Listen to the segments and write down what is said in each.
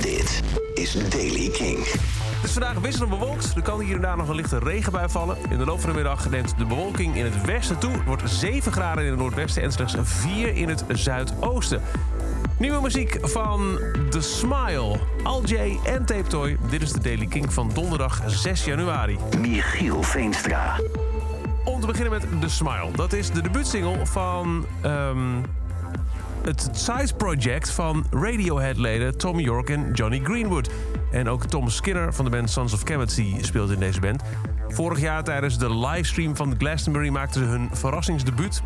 Dit is Daily King. Het is vandaag wisselend bewolkt. Er kan hier en daar nog een lichte regenbui vallen. In de loop van de middag neemt de bewolking in het westen toe. Het wordt 7 graden in het noordwesten en slechts 4 in het zuidoosten. Nieuwe muziek van The Smile, Al J en Tape Toy. Dit is de Daily King van donderdag 6 januari. Michiel Veenstra. Om te beginnen met The Smile. Dat is de debuutsingle van ehm, het Size Project van Radiohead-leden Tom York en Johnny Greenwood. En ook Tom Skinner van de band Sons of Kemet speelt in deze band. Vorig jaar tijdens de livestream van Glastonbury maakten ze hun verrassingsdebuut.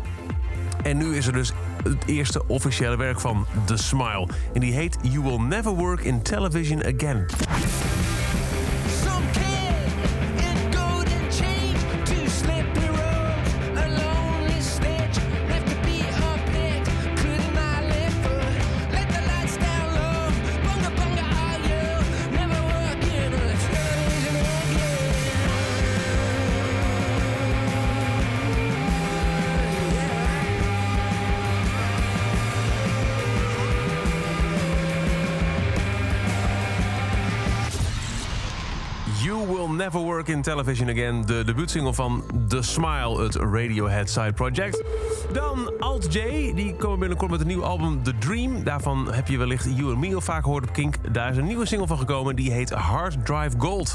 En nu is er dus het eerste officiële werk van The Smile. En die heet You Will Never Work in Television Again. You Will Never Work in Television Again. De debuutsingle van The Smile, het Radiohead Side Project. Dan Alt J, die komen binnenkort met een nieuw album The Dream. Daarvan heb je wellicht You and Me al vaak gehoord op Kink. Daar is een nieuwe single van gekomen, die heet Hard Drive Gold.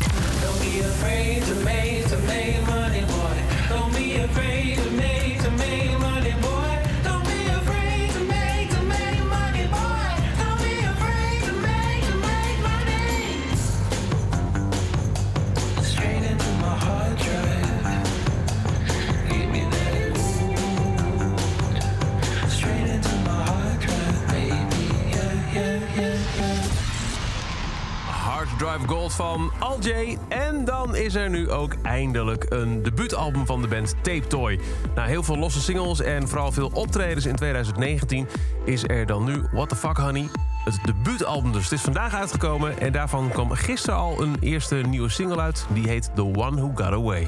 Don't be Drive Gold van Al J. En dan is er nu ook eindelijk een debuutalbum van de band Tape Toy. Na heel veel losse singles en vooral veel optredens in 2019... is er dan nu What the Fuck Honey, het debuutalbum dus. Het is vandaag uitgekomen en daarvan kwam gisteren al een eerste nieuwe single uit. Die heet The One Who Got Away.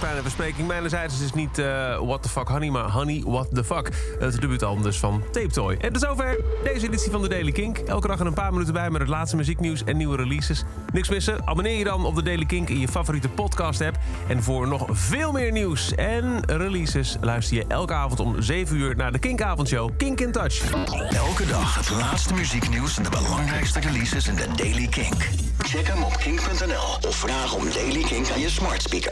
Kleine verspreking. Mijnerzijds is het niet eh, What the Fuck Honey, maar Honey What the Fuck. Het debuutalbum dus van Tape Toy. En tot zover deze editie van de Daily Kink. Elke dag er een paar minuten bij met het laatste muzieknieuws en nieuwe releases. Niks missen? Abonneer je dan op de Daily Kink in je favoriete podcast app. En voor nog veel meer nieuws en releases luister je elke avond om 7 uur naar de Kinkavondshow Kink in Touch. Elke dag het laatste muzieknieuws en de belangrijkste releases in de Daily Kink. Check hem op kink.nl of vraag om Daily Kink aan je smart speaker.